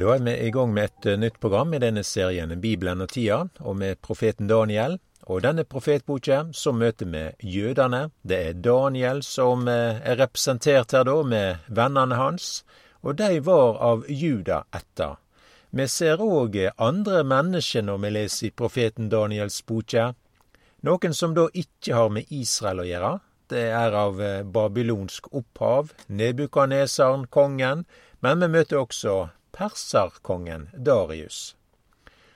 Da er vi i gang med et eh, nytt program i denne serien Bibelen og tida, og med profeten Daniel. Og denne profetboka så møter vi jødene. Det er Daniel som eh, er representert her da, med vennene hans, og de var av Juda etter. Vi ser òg andre mennesker når vi leser i profeten Daniels boke. Noen som da ikke har med Israel å gjøre. Det er av eh, babylonsk opphav, Nebukanesaren, kongen, men vi møter også perserkongen Darius.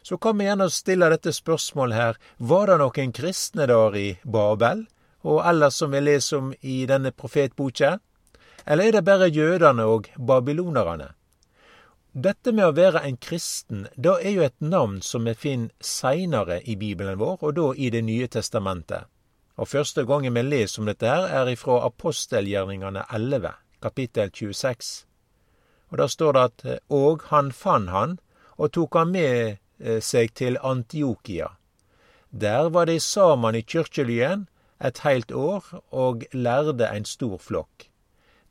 Så kan vi gjerne stille dette spørsmålet her, var det noen kristne der i Babel, og ellers som vi leser om i denne profetboka? Eller er det bare jødene og babylonerne? Dette med å være en kristen, da er jo et navn som vi finner seinere i Bibelen vår, og da i Det nye testamentet. Og første gangen vi leser om dette her, er ifra apostelgjerningene 11, kapittel 26. Og Da står det at eh, Og han fann han, og tok han med eh, seg til Antiokia. Der var de saman i kyrkjelyen et heilt år og lærde ein stor flokk.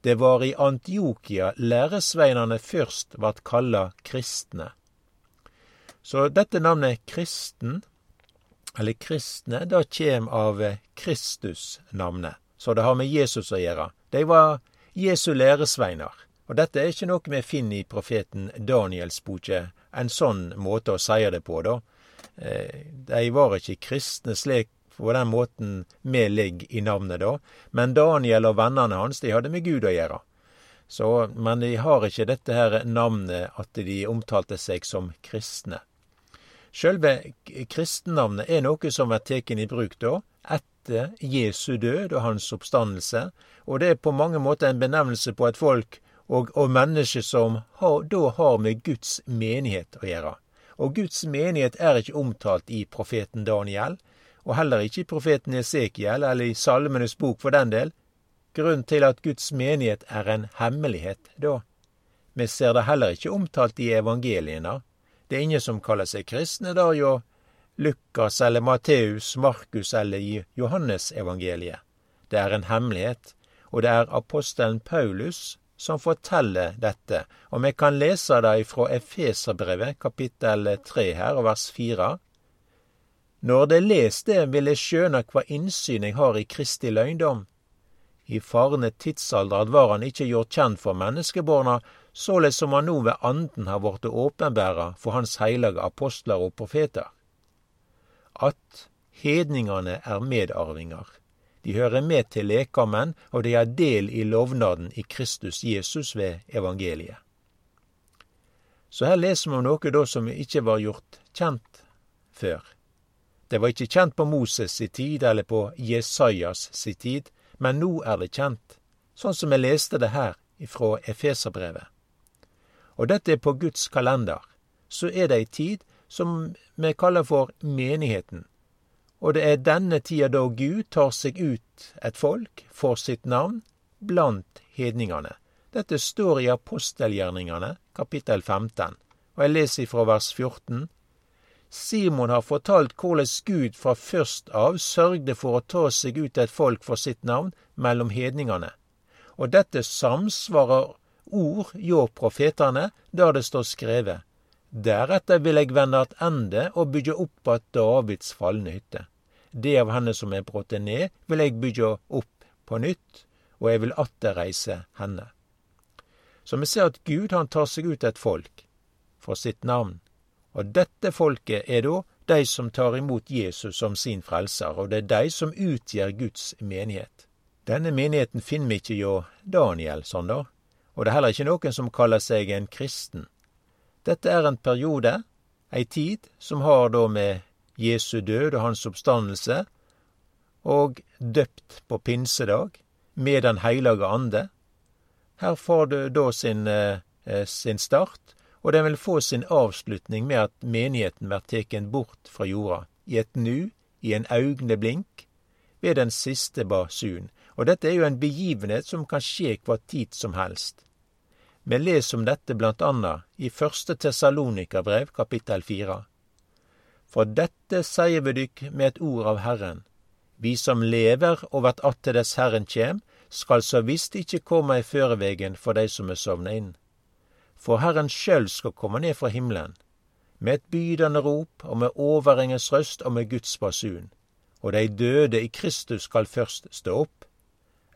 Det var i Antiokia læresveinane først vart kalla kristne. Så dette navnet kristen, eller kristne, da kjem av eh, Kristus-navnet. Så det har med Jesus å gjøre. De var Jesu læresveinar. Og dette er ikke noe vi finner i profeten Daniels boke, en sånn måte å seie det på, da. Eh, de var ikke kristne slik på den måten vi ligger i navnet, da. Men Daniel og vennene hans, de hadde med Gud å gjøre. Så, men de har ikke dette her navnet at de omtalte seg som kristne. Sjølve kristennavnet er noe som er tatt i bruk da, etter Jesu død og hans oppstandelse, og det er på mange måter en benevnelse på et folk og, og mennesker som har, da har med Guds menighet å gjøre. Og Guds menighet er ikke omtalt i profeten Daniel, og heller ikke i profeten Esekiel eller i Salmenes bok for den del. Grunnen til at Guds menighet er en hemmelighet, da. Vi ser det heller ikke omtalt i evangeliene. Det er ingen som kaller seg kristne, da jo Lukas eller Matteus, Markus eller i Johannesevangeliet. Det er en hemmelighet, og det er apostelen Paulus som forteller dette, og vi kan lese det fra Efeserbrevet, kapittel 3 her, og vers 4. Når det les det, vil jeg skjøne hva innsyn jeg har i Kristi løgndom. I farne tidsalder var han ikke gjort kjent for menneskeborna, såleis som han nå ved anden har blitt åpenbæra for hans heilage apostler og profeter. At hedningane er medarvinger de hører med til lekammen, og de har del i lovnaden i Kristus Jesus ved evangeliet. Så her leser vi om noe da som ikke var gjort kjent før. Det var ikke kjent på Moses' si tid eller på Jesajas si tid, men nå er det kjent, sånn som jeg leste det her ifra Efeserbrevet. Og dette er på Guds kalender. Så er det ei tid som vi kaller for menigheten, og det er denne tida da Gud tar seg ut et folk for sitt navn blant hedningene. Dette står i apostelgjerningene, kapittel 15, og jeg leser fra vers 14. Simon har fortalt hvordan Gud fra først av sørgde for å ta seg ut et folk for sitt navn mellom hedningene. Og dette samsvarer ord hjå profetene, der det står skrevet. Deretter vil jeg vende attende og bygge opp att Davids falne hytte. Det av henne som er brote ned, vil jeg bygge opp på nytt, og jeg vil atterreise henne. Så vi ser at Gud han tar seg ut et folk for sitt navn, og dette folket er da de som tar imot Jesus som sin frelser, og det er de som utgjør Guds menighet. Denne menigheten finner vi ikke hjå Daniel, sånn da, og det er heller ikke noen som kaller seg en kristen. Dette er en periode, ei tid, som har da med Jesu død og hans oppstandelse, og døpt på pinsedag med Den hellige ande. Her får du da sin, eh, sin start, og den vil få sin avslutning med at menigheten blir teken bort fra jorda, i et nu, i en augneblink, ved den siste basun. Og dette er jo en begivenhet som kan skje hva tid som helst. Vi leser om dette blant annet i første Tessalonikabrev kapittel fire. For dette sier vi dykk med et ord av Herren. Vi som lever og vert til dess Herren kjem, skal så visst ikkje komme i førevegen for dei som er sovna inn. for Herren sjøl skal komme ned fra himmelen, med et bydende rop og med overengens røst og med Guds basun, og de døde i Kristus skal først stå opp.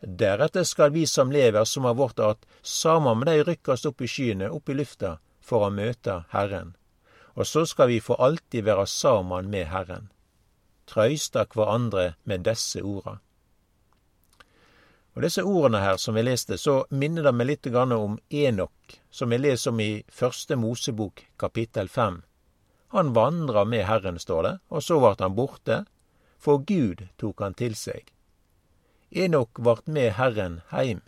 Deretter skal vi som lever som har vårt art, sammen med de rykkast opp i skyene, opp i lufta, for å møte Herren. Og så skal vi for alltid være saman med Herren. Trøysta kvarandre med desse orda. Og disse ordene her som vi leste, så minner det meg litt om Enok, som vi leser om i Første Mosebok kapittel fem. Han vandra med Herren, står det, og så vart han borte, for Gud tok han til seg. Enok vart med Herren heim.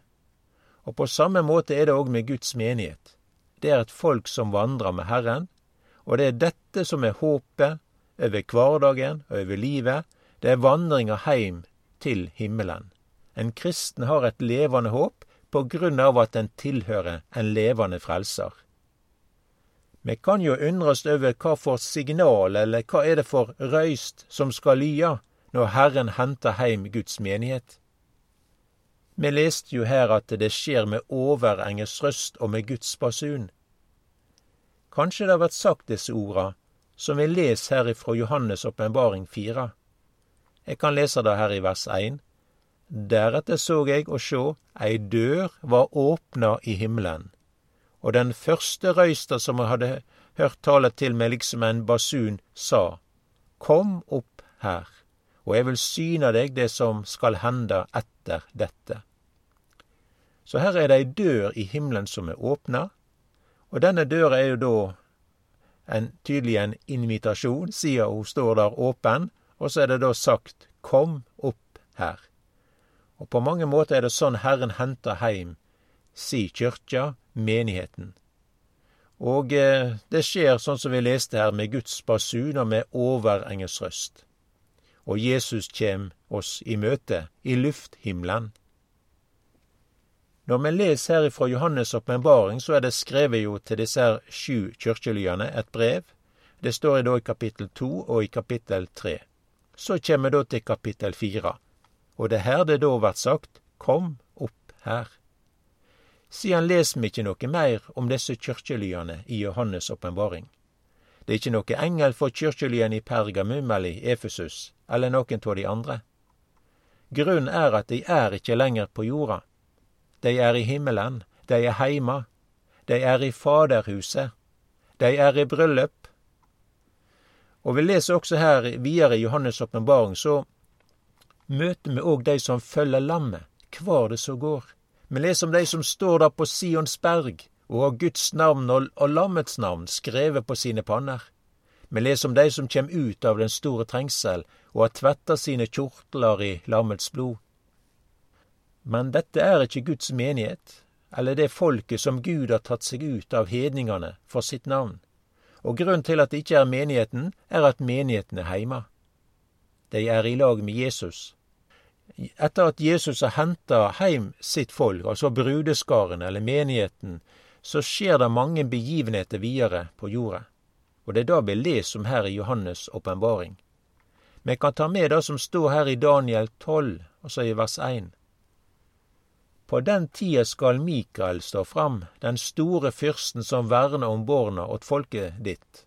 Og på samme måte er det òg med Guds menighet. Det er et folk som vandrer med Herren, og det er dette som er håpet over hverdagen og over livet. Det er vandringa heim til himmelen. En kristen har et levende håp på grunn av at den tilhører en levende frelser. Vi kan jo undres over hva for signal, eller hva er det for røyst, som skal lya når Herren henter heim Guds menighet. Vi leste jo her at det skjer med overengels røst og med Guds basun. Kanskje det har vært sagt disse orda, som vi leser her ifra Johannes' åpenbaring fire. Jeg kan lese det her i vers 1. Deretter så jeg og sjå, ei dør var åpna i himmelen, og den første røysta som jeg hadde hørt tale til meg liksom en basun, sa, Kom opp her, og jeg vil syne deg det som skal hende etter dette. Så her er det ei dør i himmelen som er åpna, og denne døra er jo da en, tydelig en invitasjon, siden hun står der åpen, og så er det da sagt Kom opp her. Og på mange måter er det sånn Herren henter heim si kyrkja, menigheten. Og eh, det skjer sånn som vi leste her, med Guds basun og med overengels røst. Og Jesus kjem oss i møte i lufthimmelen. Når vi leser her ifra Johannes' åpenbaring, så er det skrevet jo til disse her sju kirkelyene et brev. Det står da i kapittel to og i kapittel tre. Så kjem vi da til kapittel fire og det er her det da blir sagt Kom opp her. Siden leser vi ikkje noe meir om desse kyrkjelyane i Johannes' åpenbaring. Det er ikkje noe engel for kyrkjelyane i Pergamum eller i Efesus eller nokon av de andre. Grunnen er at de er ikkje lenger på jorda. De er i himmelen, de er heima, de er i Faderhuset, de er i bryllup. Og vi leser også her videre i Johannes' åpenbaring, så møter vi òg dei som følger lammet, kvar det så går. Vi leser om dei som står der på Sions berg og har Guds navn og, lammets navn skrevet på sine panner. Vi leser om dei som kjem ut av den store trengsel og har tvetta sine kjortler i lammets blod. Men dette er ikke Guds menighet, eller det folket som Gud har tatt seg ut av hedningene for sitt navn. Og grunnen til at det ikke er menigheten, er at menigheten er heima. De er i lag med Jesus, etter at Jesus har henta heim sitt folk, altså brudeskaren eller menigheten, så skjer det mange begivenheter videre på jorda. Og det er da vi leser om her i Johannes' åpenbaring. Vi kan ta med det som står her i Daniel 12, altså i vers 1. På den tida skal Mikael stå fram, den store fyrsten som verner om borna åt folket ditt.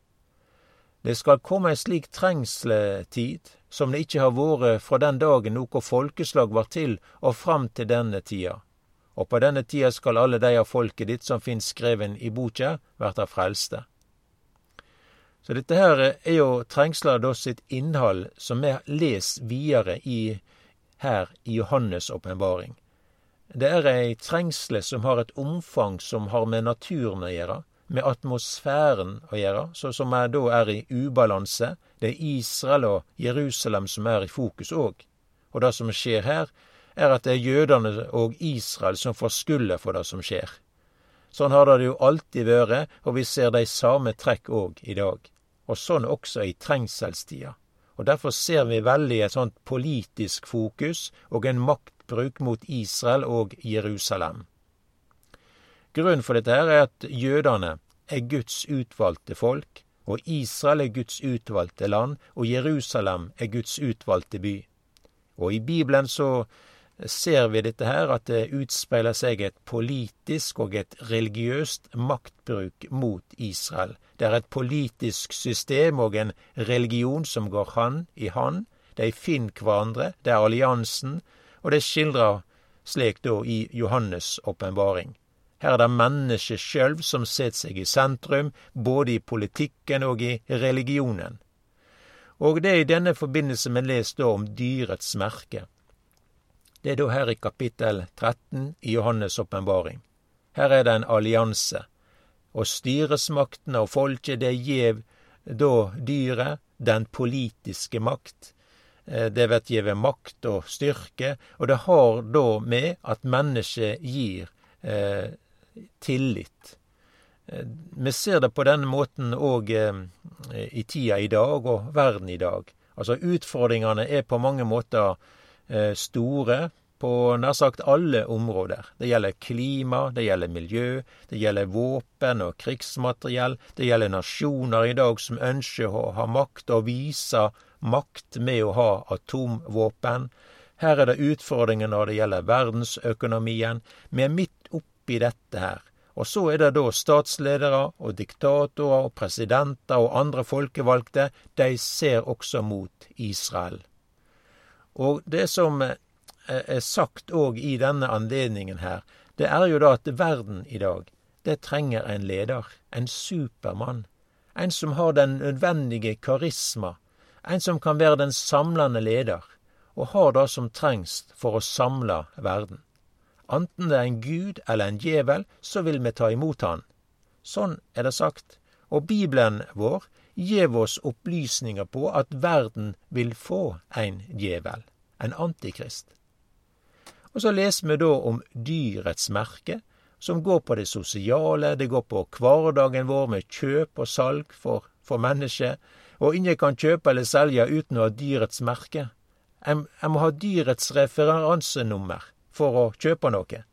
Det skal komme ei slik trengsletid, som det ikkje har vore fra den dagen noko folkeslag var til og fram til denne tida. Og på denne tida skal alle dei av folket ditt som finst skreven i boka, verta frelste. Så dette her er jo trengsla da sitt innhold, som vi les videre i, her i Johannes' åpenbaring. Det er ei trengsle som har et omfang som har med naturen å gjøre, med atmosfæren å gjøre, så som er, da er i ubalanse. Det er Israel og Jerusalem som er i fokus òg. Og det som skjer her, er at det er jødene og Israel som får skylda for det som skjer. Sånn har det jo alltid vært, og vi ser de samme trekk òg i dag. Og sånn også i trengselstida. Og derfor ser vi veldig et sånt politisk fokus og en maktbruk mot Israel og Jerusalem. Grunnen for dette her er at jødene er Guds utvalgte folk, og Israel er Guds utvalgte land, og Jerusalem er Guds utvalgte by. Og i Bibelen så ser vi dette her, at det utspeiler seg et politisk og et religiøst maktbruk mot Israel. Det er et politisk system og en religion som går hand i hand. De finner hverandre, det er alliansen, og det skildrer slik da i Johannes' åpenbaring. Her er det mennesket sjøl som setter seg i sentrum, både i politikken og i religionen. Og det er i denne forbindelse vi leser om dyrets merke. Det er da her i kapittel 13 i Johannes' åpenbaring. Her er det en allianse. Og styresmaktene og folket, det gjev da dyret den politiske makt. Eh, det blir gjeve makt og styrke, og det har da med at mennesket gir eh, tillit. Eh, vi ser det på denne måten òg eh, i tida i dag og verden i dag. Altså utfordringene er på mange måter store på nær sagt alle områder. Det gjelder klima, det gjelder miljø, det gjelder våpen og krigsmateriell. Det gjelder nasjoner i dag som ønsker å ha makt og vise makt med å ha atomvåpen. Her er det utfordringer når det gjelder verdensøkonomien. Vi er midt oppi dette her. Og så er det da statsledere og diktatorer og presidenter og andre folkevalgte. De ser også mot Israel. Og det som er sagt òg i denne anledningen her, det er jo da at verden i dag, det trenger en leder, en supermann. En som har den nødvendige karisma, en som kan være den samlende leder, og har det som trengs for å samle verden. Anten det er en gud eller en djevel, så vil vi ta imot han. Sånn er det sagt, og Bibelen vår gjev oss opplysninger på at verden vil få en djevel, en antikrist. Og så leser vi da om dyrets merke, som går på det sosiale, det går på hverdagen vår med kjøp og salg for, for mennesket, og ingen kan kjøpe eller selge uten å ha dyrets merke. En, må ha dyrets referansenummer for å kjøpe noe.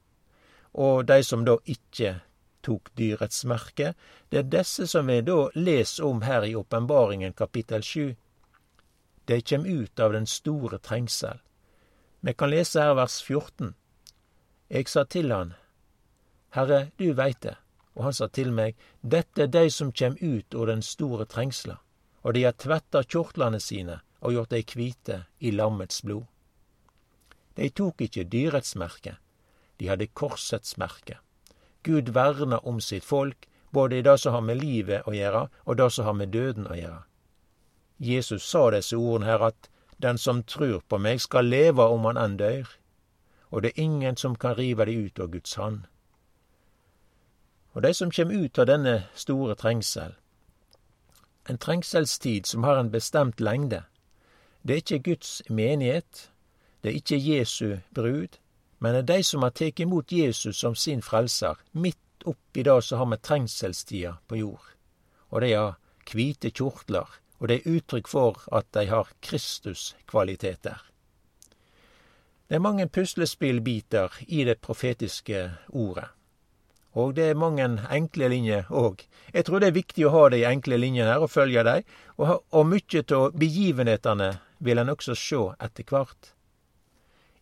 Og de som da ikke tok dyrets merke. Det er disse som vi da leser om her i Åpenbaringen kapittel sju. De kjem ut av den store trengsel. Vi kan lese her vers 14. Jeg sa til han, Herre, du veit det. Og han sa til meg, Dette er dei som kjem ut av den store trengsla, og dei har tvetta kjortlane sine og gjort dei kvite i lammets blod. De tok ikkje dyrets merke, de hadde korsets merke. Gud verna om sitt folk, både i det som har med livet å gjøre, og det som har med døden å gjøre. Jesus sa disse ordene her at den som trur på meg, skal leve om han enn dør, og det er ingen som kan rive de ut av Guds hand. Og de som kjem ut av denne store trengsel, en trengselstid som har en bestemt lengde, det er ikke Guds menighet, det er ikke Jesu brud, men det er dei som har tatt imot Jesus som sin frelser, midt oppi det som har med trengselstida på jord. Og dei har kvite kjortlar, og det er uttrykk for at de har Kristus-kvaliteter. Det er mange puslespillbiter i det profetiske ordet. Og det er mange enkle linjer òg. Jeg tror det er viktig å ha de enkle linjene her og følge dem, og, og mykje av begivenhetene vil en også sjå etter hvert.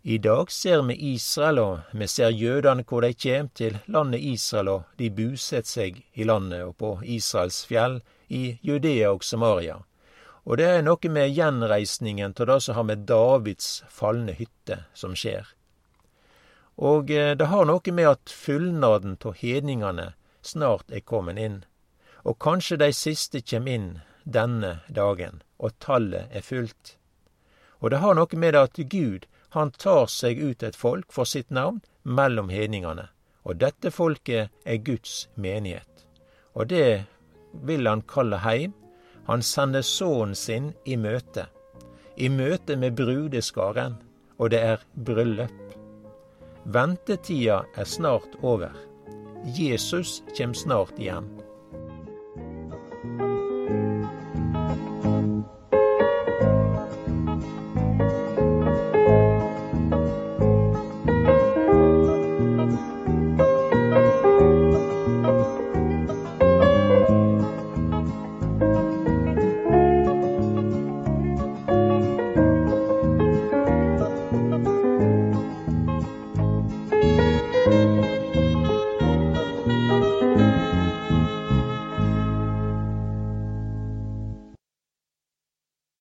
I dag ser vi Israel, og vi ser jødene hvor de kjem til landet Israel, og de busetter seg i landet og på Israels fjell, i Judea og Samaria. Og det er noe med gjenreisningen av det som har med Davids falne hytte som skjer. Og eh, det har noe med at fullnaden av hedningene snart er kommet inn. Og kanskje de siste kjem inn denne dagen, og tallet er fullt. Og det har noe med at Gud han tar seg ut et folk for sitt navn mellom hedningene, og dette folket er Guds menighet. Og det vil han kalle heim. Han sender sønnen sin i møte, i møte med brudeskaren, og det er bryllup. Ventetida er snart over. Jesus kjem snart igjen.